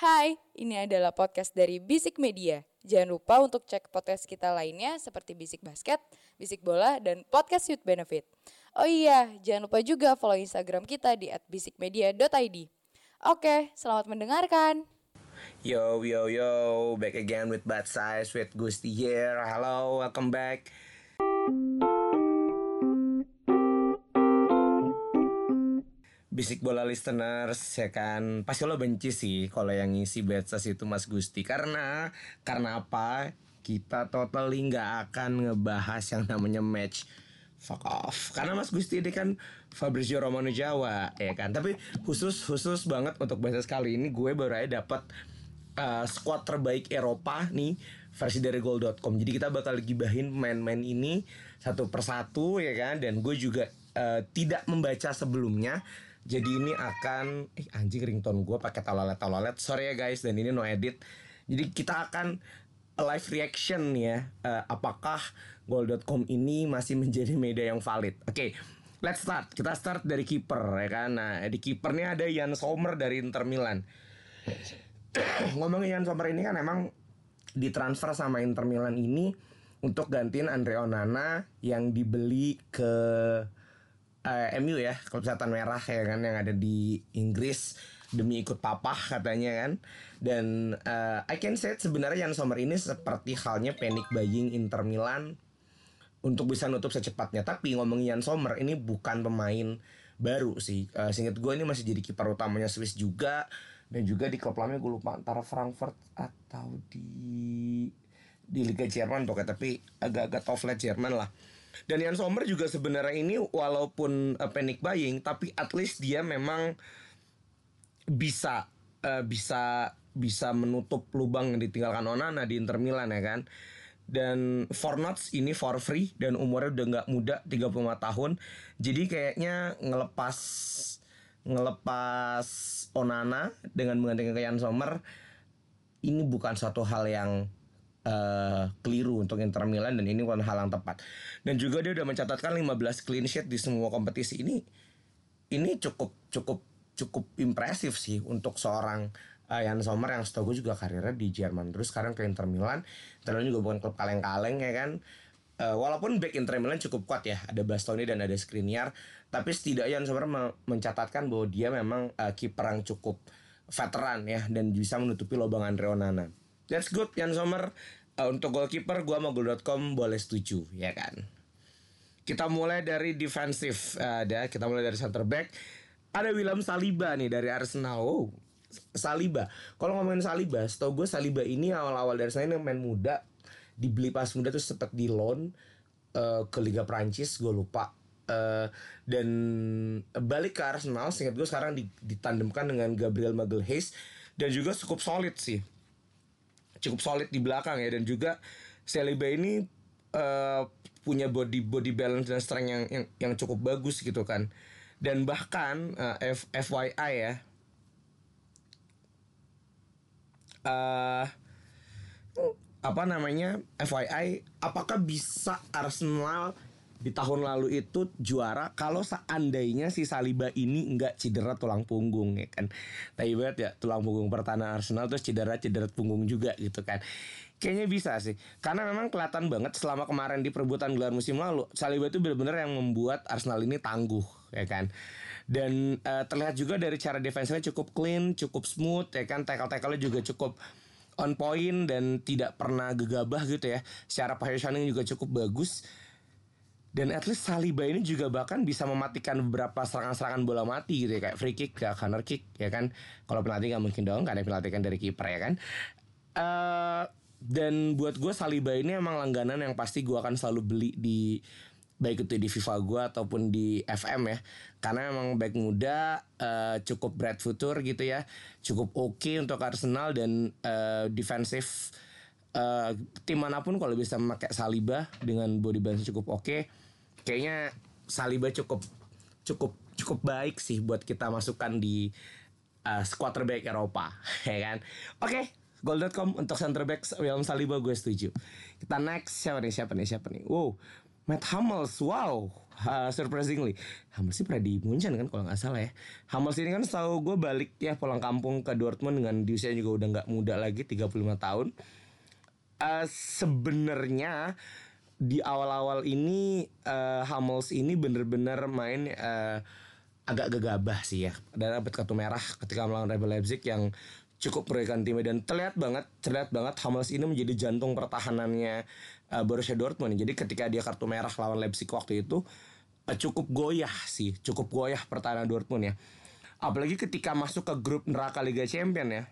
Hai, ini adalah podcast dari Bisik Media. Jangan lupa untuk cek podcast kita lainnya seperti Bisik Basket, Bisik Bola, dan Podcast Youth Benefit. Oh iya, jangan lupa juga follow Instagram kita di @bisikmedia.id. Oke, selamat mendengarkan. Yo yo yo, back again with Bad Size with Gusti here. Hello, welcome back. Bisik bola listeners ya kan? Pasti lo benci sih kalau yang ngisi Bedsas itu Mas Gusti. Karena Karena apa? Kita totally nggak akan ngebahas yang namanya match. Fuck off. Karena Mas Gusti ini kan Fabrizio Romano Jawa ya kan? Tapi khusus khusus banget untuk Bedsas kali ini Gue baru aja dapet uh, squad terbaik Eropa nih versi dari goal.com jadi kita bakal gibahin main-main ini satu persatu ya kan? Dan gue juga uh, tidak membaca sebelumnya jadi ini akan eh anjing ringtone gue pakai talolet talolet sorry ya guys dan ini no edit. Jadi kita akan live reaction ya. Uh, apakah goal.com ini masih menjadi media yang valid? Oke okay, let's start. Kita start dari kiper ya kan? Nah di kipernya ada Jan Sommer dari Inter Milan. Ngomongin Jan Sommer ini kan emang ditransfer sama Inter Milan ini untuk gantiin Andre Onana yang dibeli ke uh, eh, MU ya klub setan merah ya kan yang ada di Inggris demi ikut papa katanya kan. Dan uh, I can say sebenarnya Jan Sommer ini seperti halnya panic buying Inter Milan untuk bisa nutup secepatnya. Tapi ngomongin Jan Sommer ini bukan pemain baru sih. Uh, singkat gue ini masih jadi kiper utamanya Swiss juga. Dan juga di klub lamanya gue lupa antara Frankfurt atau di di Liga Jerman pokoknya. Tapi agak-agak top Jerman lah dan Jan Sommer juga sebenarnya ini walaupun uh, panic buying tapi at least dia memang bisa uh, bisa bisa menutup lubang yang ditinggalkan Onana di Inter Milan ya kan. Dan Fornats ini for free dan umurnya udah nggak muda 35 tahun. Jadi kayaknya ngelepas ngelepas Onana dengan menggantikan Jan Sommer ini bukan suatu hal yang uh, keliru untuk Inter Milan dan ini bukan hal yang tepat. Dan juga dia udah mencatatkan 15 clean sheet di semua kompetisi ini. Ini cukup cukup cukup impresif sih untuk seorang uh, Jan Sommer yang setahu gue juga karirnya di Jerman terus sekarang ke Inter Milan. Inter juga bukan klub kaleng-kaleng ya kan. Uh, walaupun back Inter Milan cukup kuat ya, ada Bastoni dan ada Skriniar, tapi setidaknya Jan Sommer mencatatkan bahwa dia memang uh, kiper yang cukup veteran ya dan bisa menutupi lubang Andre Onana. That's good Jan Sommer. Uh, Untuk goalkeeper gue sama goal.com boleh setuju ya kan? Kita mulai dari defensif uh, ada Kita mulai dari center back. Ada William Saliba nih dari Arsenal. Wow Saliba. Kalau ngomongin Saliba Setahu gue Saliba ini awal-awal dari sana ini main muda. Dibeli pas muda tuh sempet di loan uh, Ke Liga Prancis Gue lupa. Uh, dan balik ke Arsenal singkat gue sekarang ditandemkan dengan Gabriel Magalhaes. Dan juga cukup solid sih cukup solid di belakang ya. Dan juga Saliba ini uh, punya body body balance dan strength yang yang, yang cukup bagus gitu kan. Dan bahkan uh, F, FYI ya. Uh, apa namanya FYI apakah bisa Arsenal di tahun lalu itu juara kalau seandainya si Saliba ini nggak cedera tulang punggung ya kan. Tapi banget ya tulang punggung pertahanan Arsenal terus cedera cedera punggung juga gitu kan. Kayaknya bisa sih. Karena memang kelihatan banget selama kemarin di perebutan gelar musim lalu Saliba itu benar-benar yang membuat Arsenal ini tangguh ya kan. Dan uh, terlihat juga dari cara defensifnya cukup clean, cukup smooth ya kan. Tackle-tackle juga cukup on point dan tidak pernah gegabah gitu ya. Secara positioning juga cukup bagus dan at least Saliba ini juga bahkan bisa mematikan beberapa serangan-serangan bola mati gitu ya kayak free kick ya corner kick ya kan? Kalau pelatih nggak mungkin dong karena pelatih kan dari kiper ya kan? Uh, dan buat gue Saliba ini emang langganan yang pasti gue akan selalu beli di baik itu di FIFA gue ataupun di FM ya. Karena emang baik muda uh, cukup bright future gitu ya. Cukup oke okay untuk Arsenal dan uh, defensif uh, tim mana pun kalau bisa memakai Saliba dengan body balance cukup oke, okay, kayaknya Saliba cukup cukup cukup baik sih buat kita masukkan di uh, squad terbaik Eropa, ya kan? Oke, okay, Goal.com untuk center back William Saliba gue setuju. Kita next siapa nih siapa nih siapa nih? Wow, Matt Hummels, wow, uh, surprisingly, Hummels sih pernah di Munchen kan kalau nggak salah ya. Hummels ini kan setahu gue balik ya pulang kampung ke Dortmund dengan di usia juga udah nggak muda lagi, 35 tahun. Uh, Sebenarnya di awal-awal ini uh, Hummels ini bener-bener main uh, agak gegabah sih ya. Dan dapat kartu merah ketika melawan Rebel Leipzig yang cukup merugikan timnya dan terlihat banget terlihat banget Hummels ini menjadi jantung pertahanannya uh, Borussia Dortmund. Jadi ketika dia kartu merah lawan Leipzig waktu itu uh, cukup goyah sih, cukup goyah pertahanan Dortmund ya. Apalagi ketika masuk ke grup neraka Liga Champion ya.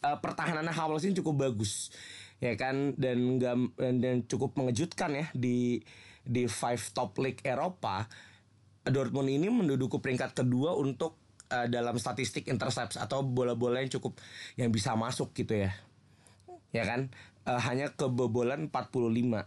Uh, pertahanannya Hummels ini cukup bagus ya kan? Dan dan cukup mengejutkan ya di di five top league Eropa Dortmund ini menduduki peringkat kedua untuk uh, dalam statistik intercepts atau bola-bola yang cukup yang bisa masuk gitu ya. Ya kan? Uh, hanya kebobolan 45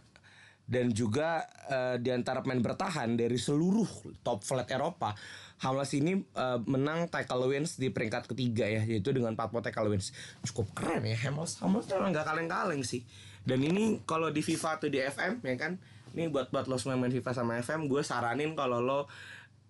dan juga uh, di antara pemain bertahan dari seluruh top flight Eropa Hamlas ini uh, menang tackle wins di peringkat ketiga ya yaitu dengan 40 tackle wins cukup keren ya Hamlas Hamlas memang nggak kaleng-kaleng sih dan ini kalau di FIFA atau di FM ya kan ini buat buat lo semua main FIFA sama FM gue saranin kalau lo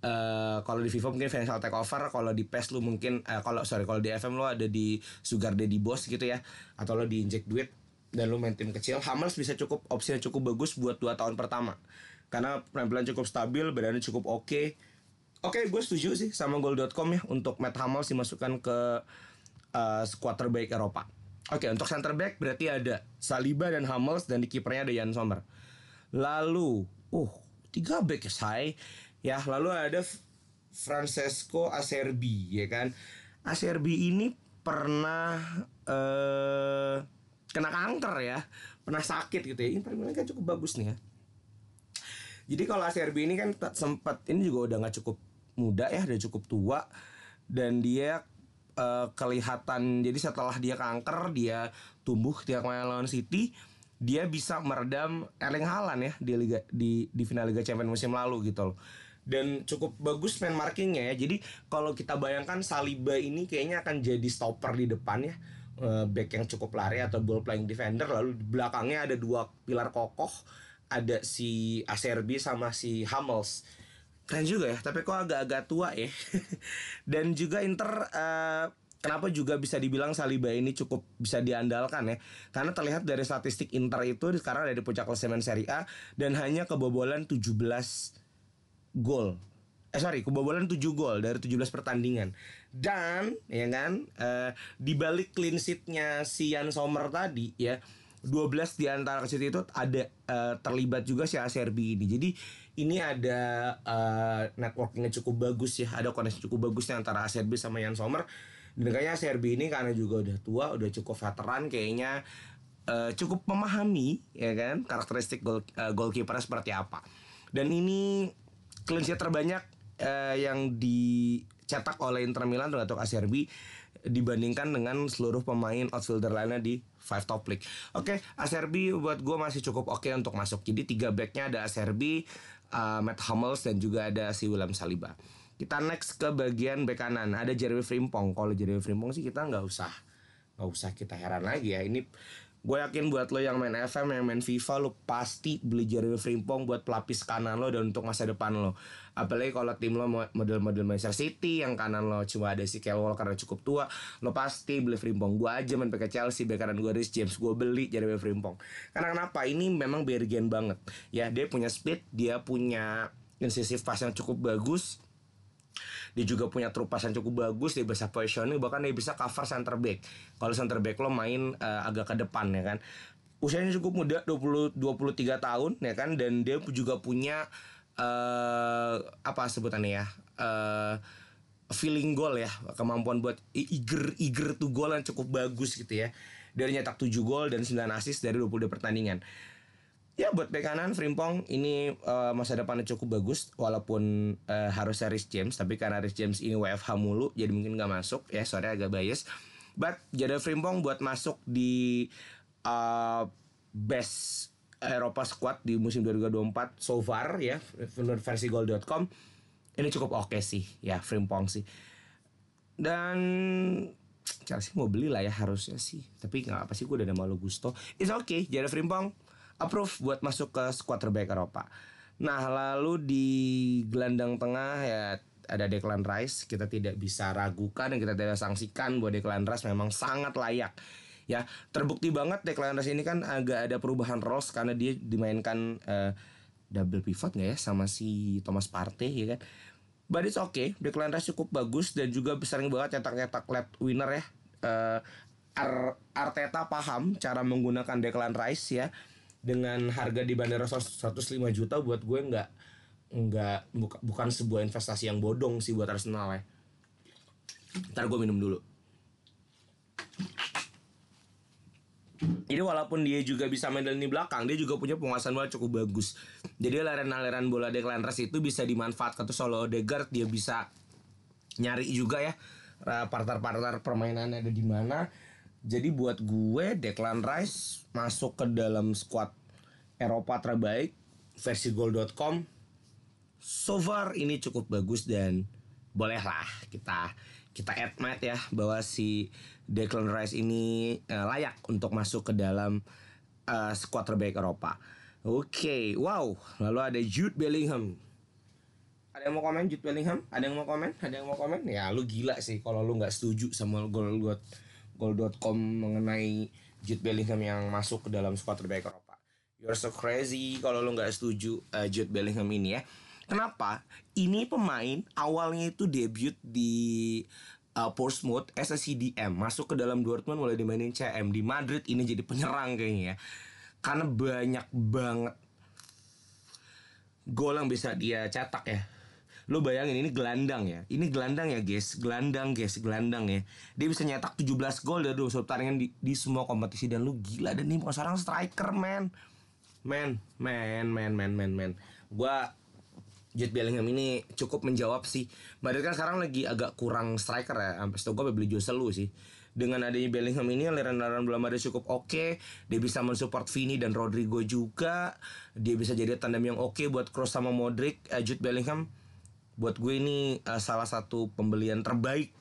Uh, kalau di FIFA mungkin financial takeover, kalau di PES lu mungkin uh, kalau sorry kalau di FM lo ada di Sugar Daddy Boss gitu ya, atau lo di inject duit dan lu main tim kecil, Hammers bisa cukup opsinya cukup bagus buat dua tahun pertama. Karena penampilan cukup stabil, badannya cukup oke. Okay. Oke, okay, gue setuju sih sama goal.com ya untuk Matt Hummels dimasukkan ke uh, squad terbaik Eropa. Oke, okay, untuk center back berarti ada Saliba dan Hummels dan di kipernya ada Jan Sommer. Lalu, uh, tiga back ya, say Ya, lalu ada Francesco Acerbi, ya kan? Acerbi ini pernah uh, kena kanker ya, pernah sakit gitu ya. Ini permainan kan cukup bagus nih ya. Jadi kalau Acerbi ini kan sempat ini juga udah nggak cukup muda ya, udah cukup tua. Dan dia uh, kelihatan jadi setelah dia kanker dia tumbuh tiap main lawan City dia bisa meredam Erling Haaland ya di liga di di final Liga Champions musim lalu gitu loh. Dan cukup bagus man markingnya ya. Jadi kalau kita bayangkan Saliba ini kayaknya akan jadi stopper di depan ya. Eh, back yang cukup lari atau ball playing defender. Lalu di belakangnya ada dua pilar kokoh. Ada si Acerbi sama si Hummels keren juga ya tapi kok agak-agak tua ya dan juga Inter uh, kenapa juga bisa dibilang Saliba ini cukup bisa diandalkan ya karena terlihat dari statistik Inter itu sekarang ada di puncak klasemen Serie A dan hanya kebobolan 17 gol. Eh sorry, kebobolan 7 gol dari 17 pertandingan. Dan ya kan, uh, di balik clean sheetnya si Jan Sommer tadi ya, 12 di antara clean itu ada uh, terlibat juga si ACRB ini. Jadi ini ada uh, networkingnya cukup bagus ya, ada koneksi cukup bagus antara ACRB sama Jan Sommer. Dan kayaknya ACRB ini karena juga udah tua, udah cukup veteran kayaknya uh, cukup memahami ya kan karakteristik goal, uh, goalkeeper seperti apa. Dan ini clean terbanyak uh, yang dicetak oleh Inter Milan untuk ACRB dibandingkan dengan seluruh pemain outfielder lainnya di five top league. Oke, okay, ACRB buat gue masih cukup oke okay untuk masuk. Jadi tiga backnya ada ACRB, uh, Matt Hummels dan juga ada si William Saliba. Kita next ke bagian back kanan. Ada Jeremy Frimpong. Kalau Jeremy Frimpong sih kita nggak usah nggak usah kita heran lagi ya. Ini Gue yakin buat lo yang main FM, yang main FIFA, lo pasti beli Jeremy Frimpong buat pelapis kanan lo dan untuk masa depan lo. Apalagi kalau tim lo model-model Manchester City yang kanan lo cuma ada si Kyle yang cukup tua, lo pasti beli Frimpong. Gue aja main pakai Chelsea, bek kanan gue Rhys James, gue beli Jeremy Frimpong. Karena kenapa? Ini memang bergen banget. Ya, dia punya speed, dia punya incisive pass yang cukup bagus dia juga punya yang cukup bagus dia bisa positioning bahkan dia bisa cover center back. Kalau center back lo main uh, agak ke depan ya kan? Usianya cukup muda 20 23 tahun ya kan? Dan dia juga punya uh, apa sebutannya ya? Uh, feeling goal ya kemampuan buat eager eager to goal yang cukup bagus gitu ya. Dari nyetak 7 gol dan 9 assist dari 22 pertandingan ya buat bek kanan Frimpong ini uh, masa depannya cukup bagus walaupun uh, harus Rhys James tapi karena Rhys James ini WFH mulu jadi mungkin nggak masuk. Ya sorry agak bias. But jadi Frimpong buat masuk di uh, best Eropa squad di musim 2024 so far ya menurut versi goal.com ini cukup oke okay sih ya Frimpong sih. Dan Chelsea mau beli lah ya harusnya sih. Tapi nggak apa sih gue udah ada malu Gusto it's okay jadi Frimpong approve buat masuk ke squad terbaik Eropa. Nah, lalu di gelandang tengah ya ada Declan Rice. Kita tidak bisa ragukan dan kita tidak sanksikan bahwa Declan Rice memang sangat layak. Ya, terbukti banget Declan Rice ini kan agak ada perubahan roles karena dia dimainkan uh, double pivot nggak ya sama si Thomas Partey ya kan. But it's okay, Declan Rice cukup bagus dan juga sering banget cetak-cetak lap winner ya. Uh, Ar Arteta paham cara menggunakan Declan Rice ya dengan harga di bandara 105 juta buat gue nggak nggak buka, bukan sebuah investasi yang bodong sih buat Arsenal ya. Ntar gue minum dulu. Jadi walaupun dia juga bisa main di belakang, dia juga punya penguasaan bola cukup bagus. Jadi aliran-aliran bola Declan Rice itu bisa dimanfaatkan tuh solo Odegaard dia bisa nyari juga ya partner-partner permainannya ada di mana jadi buat gue Declan Rice masuk ke dalam squad Eropa terbaik versi goal.com so far ini cukup bagus dan bolehlah kita kita admit ya bahwa si Declan Rice ini uh, layak untuk masuk ke dalam uh, squad terbaik Eropa. Oke, okay, wow. Lalu ada Jude Bellingham. Ada yang mau komen Jude Bellingham? Ada yang mau komen? Ada yang mau komen? Ya lu gila sih kalau lu nggak setuju sama gol goal.com mengenai Jude Bellingham yang masuk ke dalam squad terbaik Eropa. You're so crazy kalau lo nggak setuju uh, Jude Bellingham ini ya. Kenapa? Ini pemain awalnya itu debut di uh, Portsmouth as CDM masuk ke dalam Dortmund mulai dimainin CM di Madrid ini jadi penyerang kayaknya ya. Karena banyak banget gol yang bisa dia cetak ya Lu bayangin ini gelandang ya. Ini gelandang ya guys, gelandang guys, gelandang ya. Dia bisa nyetak 17 gol dari 20 pertandingan di, di semua kompetisi dan lu gila dan ini bukan seorang striker man. Man, man, man, man, man, man. Gua Jude Bellingham ini cukup menjawab sih. Madrid kan sekarang lagi agak kurang striker ya. Sampai setahu gue beli Jose Lu sih. Dengan adanya Bellingham ini aliran-aliran bola Madrid cukup oke. Okay. Dia bisa mensupport Vini dan Rodrigo juga. Dia bisa jadi tandem yang oke okay buat Kroos sama Modric. Uh, Jude Bellingham buat gue ini uh, salah satu pembelian terbaik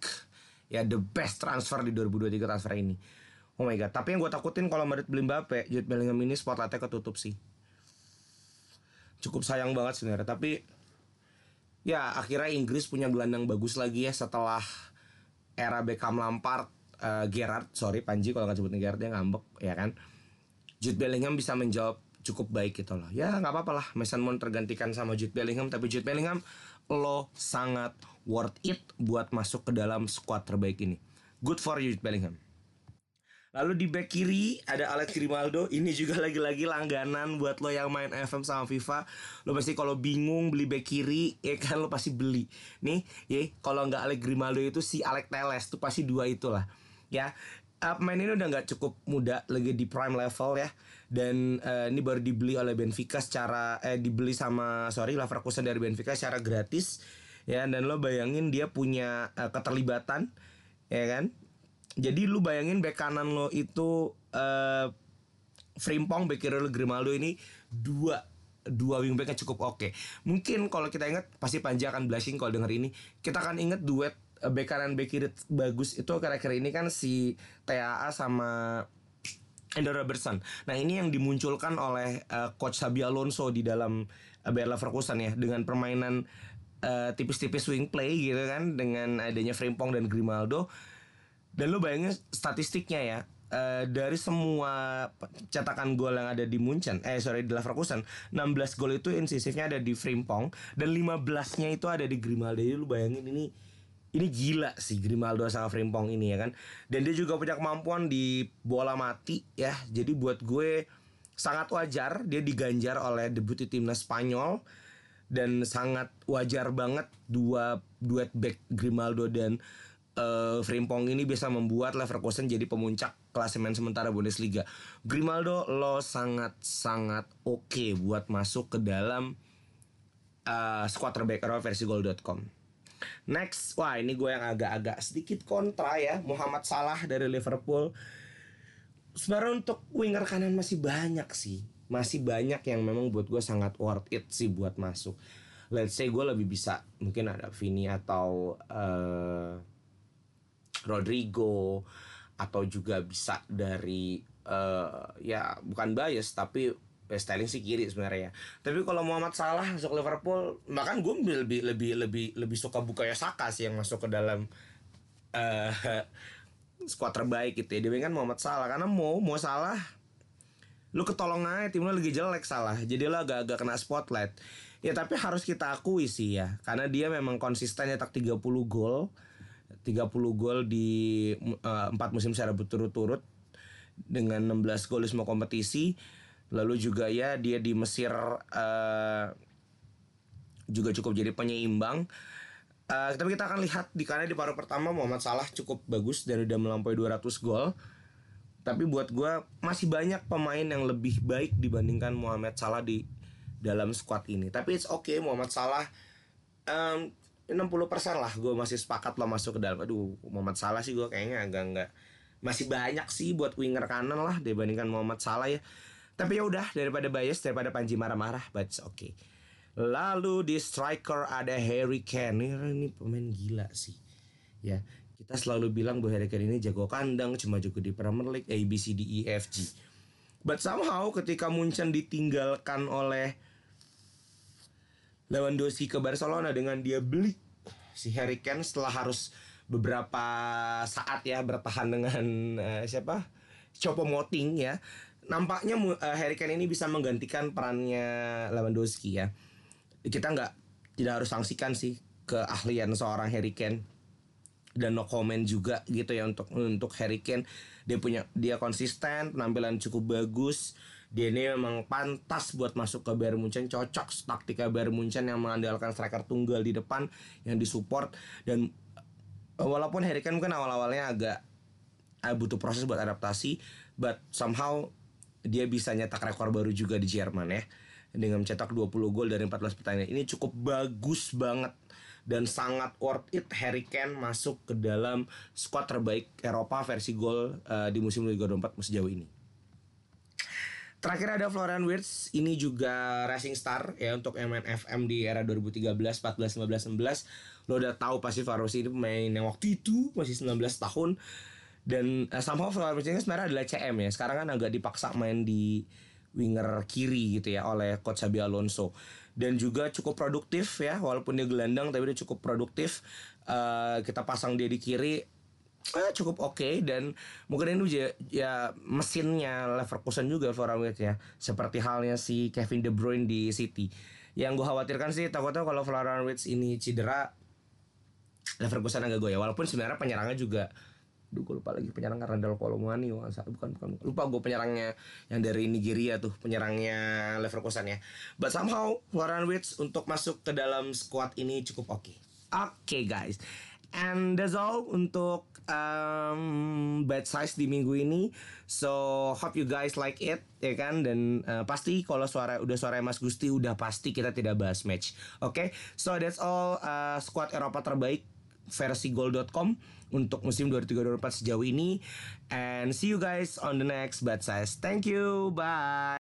ya the best transfer di 2023 transfer ini. Oh my god, tapi yang gue takutin kalau Madrid beli Mbappe, Jude Bellingham ini spotlightnya ketutup sih. Cukup sayang banget sebenarnya, tapi ya akhirnya Inggris punya gelandang bagus lagi ya setelah era Beckham Lampard, uh, Gerrard, sorry Panji kalau nggak sebutin Gerrard dia ngambek ya kan. Jude Bellingham bisa menjawab cukup baik gitu loh. Ya nggak apa-apa lah, Mason Mount tergantikan sama Jude Bellingham, tapi Jude Bellingham lo sangat worth it buat masuk ke dalam squad terbaik ini. Good for you Bellingham. Lalu di back kiri ada Alex Grimaldo. Ini juga lagi-lagi langganan buat lo yang main FM sama FIFA. Lo pasti kalau bingung beli back kiri, ya kan lo pasti beli. Nih, ya kalau nggak Alex Grimaldo itu si Alex Teles tuh pasti dua itulah. Ya, uh, pemain ini udah nggak cukup muda lagi di prime level ya dan uh, ini baru dibeli oleh Benfica secara eh dibeli sama sorry Leverkusen dari Benfica secara gratis ya dan lo bayangin dia punya uh, keterlibatan ya kan jadi lu bayangin bek kanan lo itu uh, Frimpong, bek kiri Grimaldo ini dua dua wingbacknya cukup oke. Mungkin kalau kita ingat pasti Panji akan blushing kalau denger ini. Kita akan ingat duet bek kanan bek kiri bagus itu kira-kira ini kan si TAA sama Ender Robertson. Nah ini yang dimunculkan oleh uh, coach Xabi Alonso di dalam uh, Bayer Leverkusen ya dengan permainan uh, tipis-tipis swing play gitu kan dengan adanya Frimpong dan Grimaldo. Dan lu bayangin statistiknya ya Uh, dari semua cetakan gol yang ada di Munchen, eh sorry di Leverkusen, 16 gol itu incisifnya ada di Frimpong dan 15-nya itu ada di Grimaldo. Jadi lu bayangin ini ini gila sih Grimaldo sama Frimpong ini ya kan dan dia juga punya kemampuan di bola mati ya jadi buat gue sangat wajar dia diganjar oleh debut di timnas Spanyol dan sangat wajar banget dua duet back Grimaldo dan uh, Frimpong ini bisa membuat Leverkusen jadi pemuncak klasemen sementara Bundesliga. Grimaldo lo sangat sangat oke okay buat masuk ke dalam uh, squad terbaik versi goal.com. Next, wah ini gue yang agak-agak sedikit kontra ya Muhammad Salah dari Liverpool. Sebenarnya untuk winger kanan masih banyak sih. Masih banyak yang memang buat gue sangat worth it sih buat masuk. Let's say gue lebih bisa Mungkin ada Vini atau uh, Rodrigo Atau juga bisa dari uh, Ya bukan bias tapi best styling sih kiri sebenarnya. Tapi kalau Muhammad Salah masuk Liverpool, bahkan gue lebih lebih lebih lebih suka Bukayo Saka sih yang masuk ke dalam uh, squad terbaik gitu ya. Dibandingkan Muhammad Salah. Karena mau mau Salah lu ketolong aja tim lu lagi jelek salah. Jadi lu agak-agak kena spotlight. Ya tapi harus kita akui sih ya. Karena dia memang konsisten nyetak 30 gol. 30 gol di uh, 4 musim secara berturut-turut. Dengan 16 gol di semua kompetisi lalu juga ya dia di Mesir uh, juga cukup jadi penyeimbang uh, tapi kita akan lihat di karena di paruh pertama Muhammad Salah cukup bagus dan udah melampaui 200 gol tapi buat gue masih banyak pemain yang lebih baik dibandingkan Muhammad Salah di dalam squad ini. Tapi it's okay Muhammad Salah um, 60% lah gue masih sepakat lo masuk ke dalam. Aduh Muhammad Salah sih gue kayaknya agak enggak masih banyak sih buat winger kanan lah dibandingkan Muhammad Salah ya. Tapi ya udah daripada bias daripada Panji marah-marah, but it's okay. Lalu di striker ada Harry Kane. Ini, ini pemain gila sih. Ya, kita selalu bilang bahwa Harry Kane ini jago kandang, cuma jago di Premier League, A, B, C, D, E, F, G. But somehow ketika Munchen ditinggalkan oleh Lewandowski ke Barcelona dengan dia beli si Harry Kane setelah harus beberapa saat ya bertahan dengan uh, siapa? Chopo Moting ya. Nampaknya uh, Harry Kane ini bisa menggantikan perannya Lewandowski ya. Kita nggak tidak harus sanksikan sih keahlian seorang Harry Kane. Dan no comment juga gitu ya untuk untuk Harry Kane. Dia punya dia konsisten penampilan cukup bagus. Dia ini memang pantas buat masuk ke Bayern Munchen. Cocok taktika Bayern Munchen yang mengandalkan striker tunggal di depan yang disupport. Dan eh, walaupun Harry Kane mungkin awal-awalnya agak uh, butuh proses buat adaptasi but somehow dia bisa nyetak rekor baru juga di Jerman ya dengan mencetak 20 gol dari 14 pertandingan ini cukup bagus banget dan sangat worth it Harry Kane masuk ke dalam squad terbaik Eropa versi gol uh, di musim Liga 24 sejauh ini. Terakhir ada Florian Wirtz, ini juga racing star ya untuk MNFM di era 2013, 14, 15, 16. Lo udah tahu pasti Wirtz ini pemain yang waktu itu masih 19 tahun dan uh, somehow Florian Wirtz ini sebenarnya adalah CM ya. Sekarang kan agak dipaksa main di winger kiri gitu ya oleh coach Xabi Alonso. Dan juga cukup produktif ya walaupun dia gelandang tapi dia cukup produktif. Uh, kita pasang dia di kiri eh, cukup oke. Okay, dan mungkin ini ya, ya mesinnya Leverkusen juga Florian ya. Seperti halnya si Kevin De Bruyne di City. Yang gue khawatirkan sih takutnya kalau Florian ini cedera Leverkusen agak goyah. Walaupun sebenarnya penyerangnya juga Duh gue lupa lagi penyerang Randall Kolomwani bukan bukan lupa gue penyerangnya yang dari Nigeria tuh penyerangnya Leverkusen ya. But somehow Florian Wirtz untuk masuk ke dalam squad ini cukup oke. Okay. Oke okay, guys. And that's all untuk um, bad size di minggu ini. So hope you guys like it ya kan dan uh, pasti kalau suara udah suara Mas Gusti udah pasti kita tidak bahas match. Oke. Okay? So that's all uh, squad Eropa terbaik versi goal.com untuk musim 2023-2024 sejauh ini. And see you guys on the next bad size. Thank you. Bye